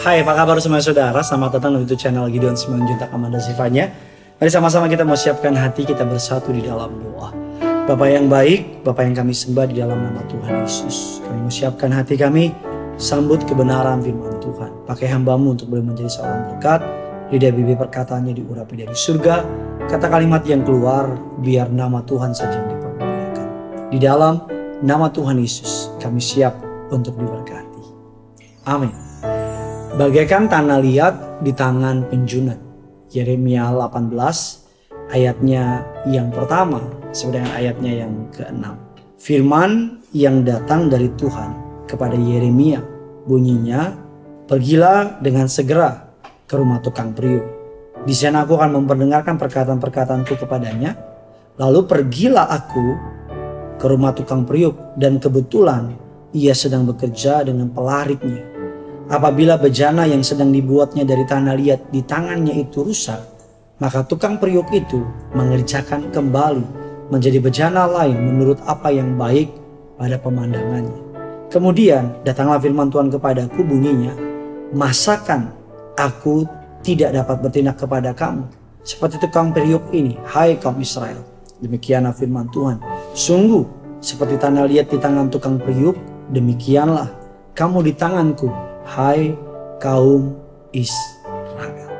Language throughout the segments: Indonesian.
Hai, apa kabar semua saudara? Selamat datang di channel Gideon Simon Junta Kamanda Sifanya. Mari sama-sama kita mau siapkan hati kita bersatu di dalam doa. Bapak yang baik, Bapak yang kami sembah di dalam nama Tuhan Yesus. Kami mau siapkan hati kami, sambut kebenaran firman Tuhan. Pakai hambamu untuk boleh menjadi seorang berkat. Lidah bibir perkataannya diurapi dari surga. Kata kalimat yang keluar, biar nama Tuhan saja yang dipermuliakan. Di dalam nama Tuhan Yesus, kami siap untuk diberkati. Amin. Bagaikan tanah liat di tangan penjunan. Yeremia 18 ayatnya yang pertama dengan ayatnya yang keenam. Firman yang datang dari Tuhan kepada Yeremia bunyinya, "Pergilah dengan segera ke rumah tukang periuk. Di sana aku akan memperdengarkan perkataan-perkataanku kepadanya. Lalu pergilah aku ke rumah tukang periuk dan kebetulan ia sedang bekerja dengan pelariknya Apabila bejana yang sedang dibuatnya dari tanah liat di tangannya itu rusak, maka tukang periuk itu mengerjakan kembali menjadi bejana lain menurut apa yang baik pada pemandangannya. Kemudian datanglah firman Tuhan kepadaku bunyinya, Masakan aku tidak dapat bertindak kepada kamu seperti tukang periuk ini, hai kaum Israel. Demikianlah firman Tuhan. Sungguh seperti tanah liat di tangan tukang periuk, demikianlah kamu di tanganku hai kaum Israel.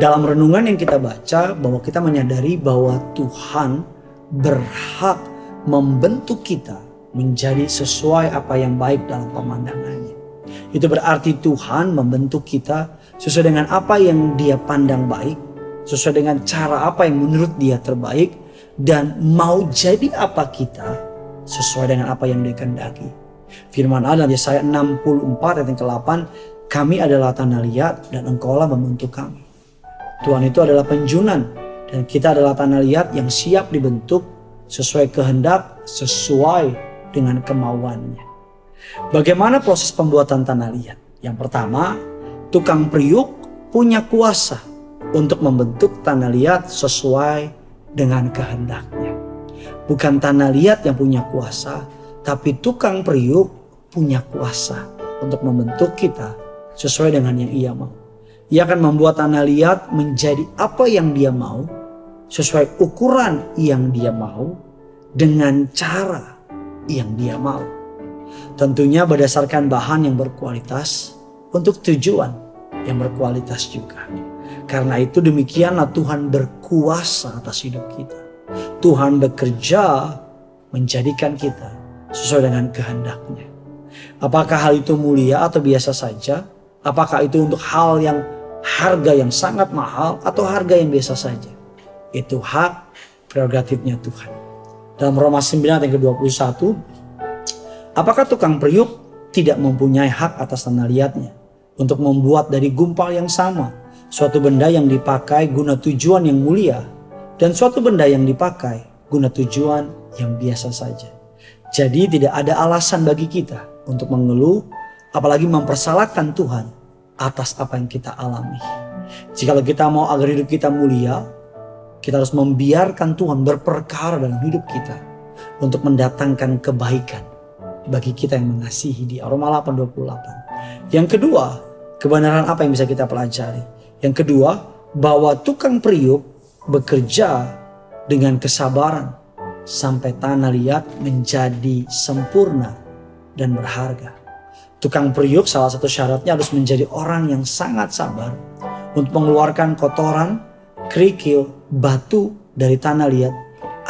Dalam renungan yang kita baca bahwa kita menyadari bahwa Tuhan berhak membentuk kita menjadi sesuai apa yang baik dalam pemandangannya. Itu berarti Tuhan membentuk kita sesuai dengan apa yang dia pandang baik, sesuai dengan cara apa yang menurut dia terbaik, dan mau jadi apa kita sesuai dengan apa yang dia kehendaki. Firman Allah di Yesaya 64 ayat yang ke-8, kami adalah tanah liat dan engkaulah membentuk kami. Tuhan itu adalah penjunan dan kita adalah tanah liat yang siap dibentuk sesuai kehendak, sesuai dengan kemauannya. Bagaimana proses pembuatan tanah liat? Yang pertama, tukang priuk punya kuasa untuk membentuk tanah liat sesuai dengan kehendaknya. Bukan tanah liat yang punya kuasa, tapi tukang periuk punya kuasa untuk membentuk kita sesuai dengan yang ia mau. Ia akan membuat tanah liat menjadi apa yang dia mau, sesuai ukuran yang dia mau, dengan cara yang dia mau. Tentunya berdasarkan bahan yang berkualitas untuk tujuan yang berkualitas juga. Karena itu demikianlah Tuhan berkuasa atas hidup kita. Tuhan bekerja menjadikan kita sesuai dengan kehendaknya. Apakah hal itu mulia atau biasa saja? Apakah itu untuk hal yang harga yang sangat mahal atau harga yang biasa saja? Itu hak prerogatifnya Tuhan. Dalam Roma 9 ayat ke-21, apakah tukang periuk tidak mempunyai hak atas tanah liatnya untuk membuat dari gumpal yang sama suatu benda yang dipakai guna tujuan yang mulia dan suatu benda yang dipakai guna tujuan yang biasa saja. Jadi tidak ada alasan bagi kita untuk mengeluh apalagi mempersalahkan Tuhan atas apa yang kita alami. Jika kita mau agar hidup kita mulia, kita harus membiarkan Tuhan berperkara dalam hidup kita untuk mendatangkan kebaikan bagi kita yang mengasihi di Roma 8:28. Yang kedua, kebenaran apa yang bisa kita pelajari? Yang kedua, bahwa tukang periuk bekerja dengan kesabaran sampai tanah liat menjadi sempurna dan berharga. Tukang periuk salah satu syaratnya harus menjadi orang yang sangat sabar untuk mengeluarkan kotoran, kerikil, batu dari tanah liat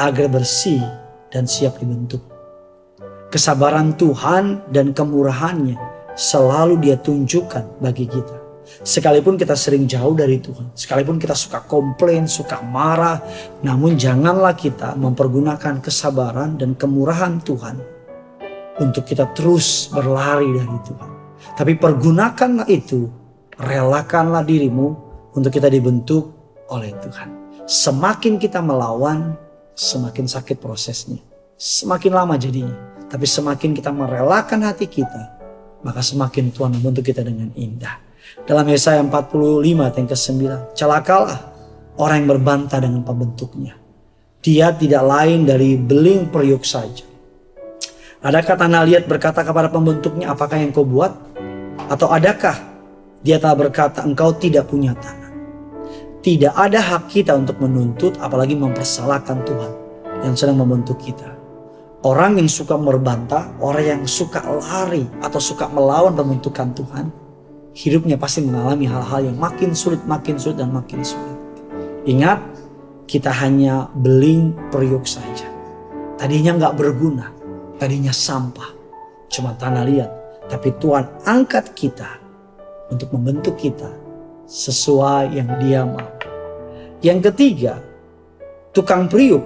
agar bersih dan siap dibentuk. Kesabaran Tuhan dan kemurahannya selalu dia tunjukkan bagi kita. Sekalipun kita sering jauh dari Tuhan, sekalipun kita suka komplain, suka marah, namun janganlah kita mempergunakan kesabaran dan kemurahan Tuhan untuk kita terus berlari dari Tuhan. Tapi pergunakanlah itu, relakanlah dirimu untuk kita dibentuk oleh Tuhan. Semakin kita melawan, semakin sakit prosesnya. Semakin lama jadinya. Tapi semakin kita merelakan hati kita, maka semakin Tuhan membentuk kita dengan indah. Dalam Yesaya 45 yang ke-9. Celakalah orang yang berbantah dengan pembentuknya. Dia tidak lain dari beling periuk saja. Adakah tanah liat berkata kepada pembentuknya, apakah yang kau buat? Atau adakah dia tak berkata engkau tidak punya tangan? Tidak ada hak kita untuk menuntut apalagi mempersalahkan Tuhan yang sedang membentuk kita. Orang yang suka berbantah, orang yang suka lari atau suka melawan pembentukan Tuhan, hidupnya pasti mengalami hal-hal yang makin sulit, makin sulit dan makin sulit. Ingat, kita hanya beling periuk saja. Tadinya nggak berguna, tadinya sampah, cuma tanah liat. Tapi Tuhan angkat kita untuk membentuk kita sesuai yang dia mau. Yang ketiga, tukang periuk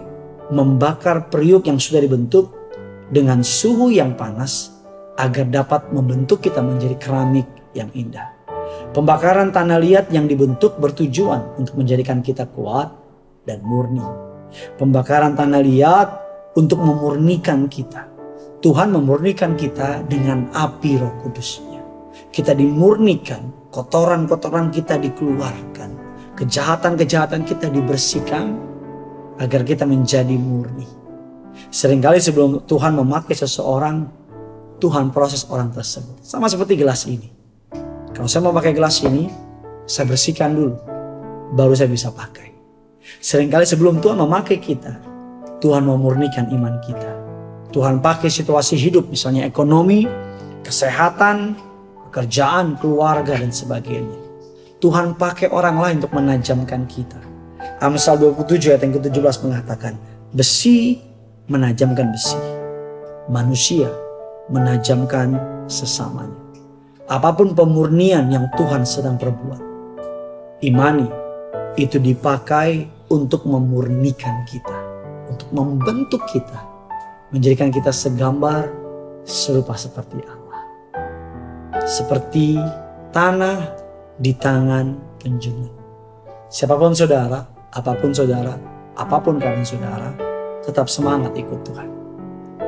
membakar periuk yang sudah dibentuk dengan suhu yang panas agar dapat membentuk kita menjadi keramik yang indah. Pembakaran tanah liat yang dibentuk bertujuan untuk menjadikan kita kuat dan murni. Pembakaran tanah liat untuk memurnikan kita Tuhan memurnikan kita dengan api roh kudusnya. Kita dimurnikan, kotoran-kotoran kita dikeluarkan. Kejahatan-kejahatan kita dibersihkan agar kita menjadi murni. Seringkali sebelum Tuhan memakai seseorang, Tuhan proses orang tersebut. Sama seperti gelas ini. Kalau saya mau pakai gelas ini, saya bersihkan dulu. Baru saya bisa pakai. Seringkali sebelum Tuhan memakai kita, Tuhan memurnikan iman kita. Tuhan pakai situasi hidup misalnya ekonomi, kesehatan, pekerjaan, keluarga dan sebagainya. Tuhan pakai orang lain untuk menajamkan kita. Amsal 27 ayat yang ke-17 mengatakan, besi menajamkan besi. Manusia menajamkan sesamanya. Apa pun pemurnian yang Tuhan sedang perbuat. Imani itu dipakai untuk memurnikan kita. Untuk membentuk kita menjadikan kita segambar serupa seperti Allah. Seperti tanah di tangan penjuru. Siapa pun saudara, apa pun saudara, apa pun keadaan saudara, tetap semangat ikut Tuhan.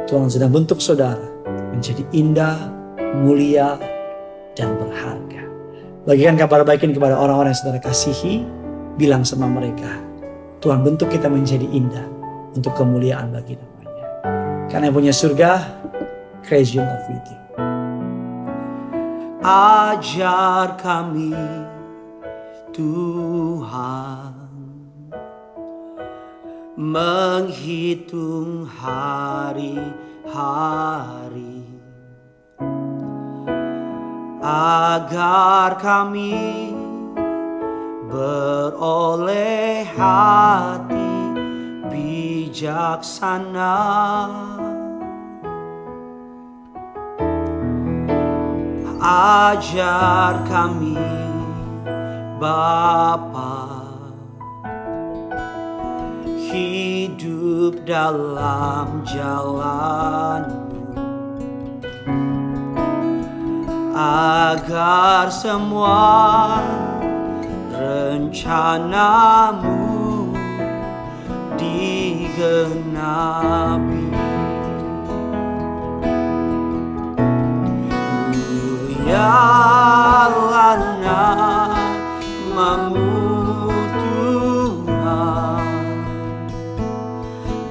Tuhan sedang bentuk saudara menjadi indah, mulia, dan berharga. Bagikan kabar baik ini kepada orang-orang yang saudara kasihi, bilang sama mereka, Tuhan bentuk kita menjadi indah untuk kemuliaan bagi nama. Karena yang punya surga, crazy love with you. Ajar kami Tuhan menghitung hari-hari agar kami beroleh hati bijaksana. Ajar kami Bapa hidup dalam jalan agar semua rencanamu digenapi. Mulialah namamu Tuhan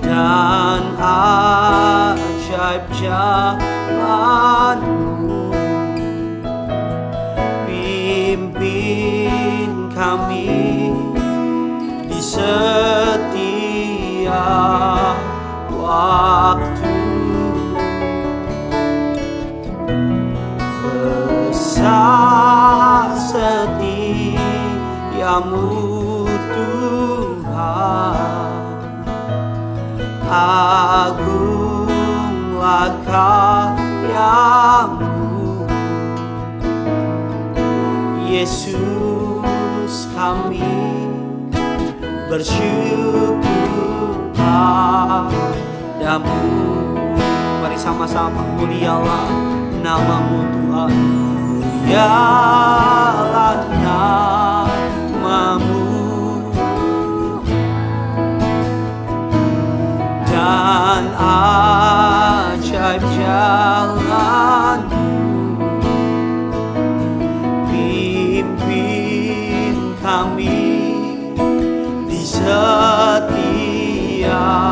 Dan ajaib jalanmu di waktu. Besar setiamu Tuhan. Agunglah karyamu. Yesus kami bersyukur padamu Mari sama-sama mulialah namamu Tuhan. Mulialah namamu Dan ajaib jalanmu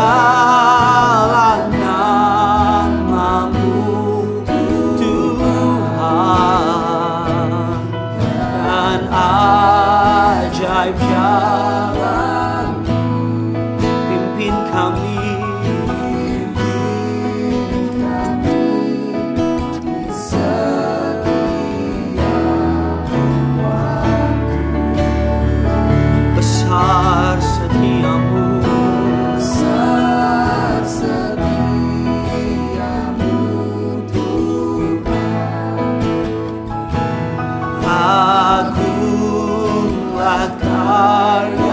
besar sacarlo.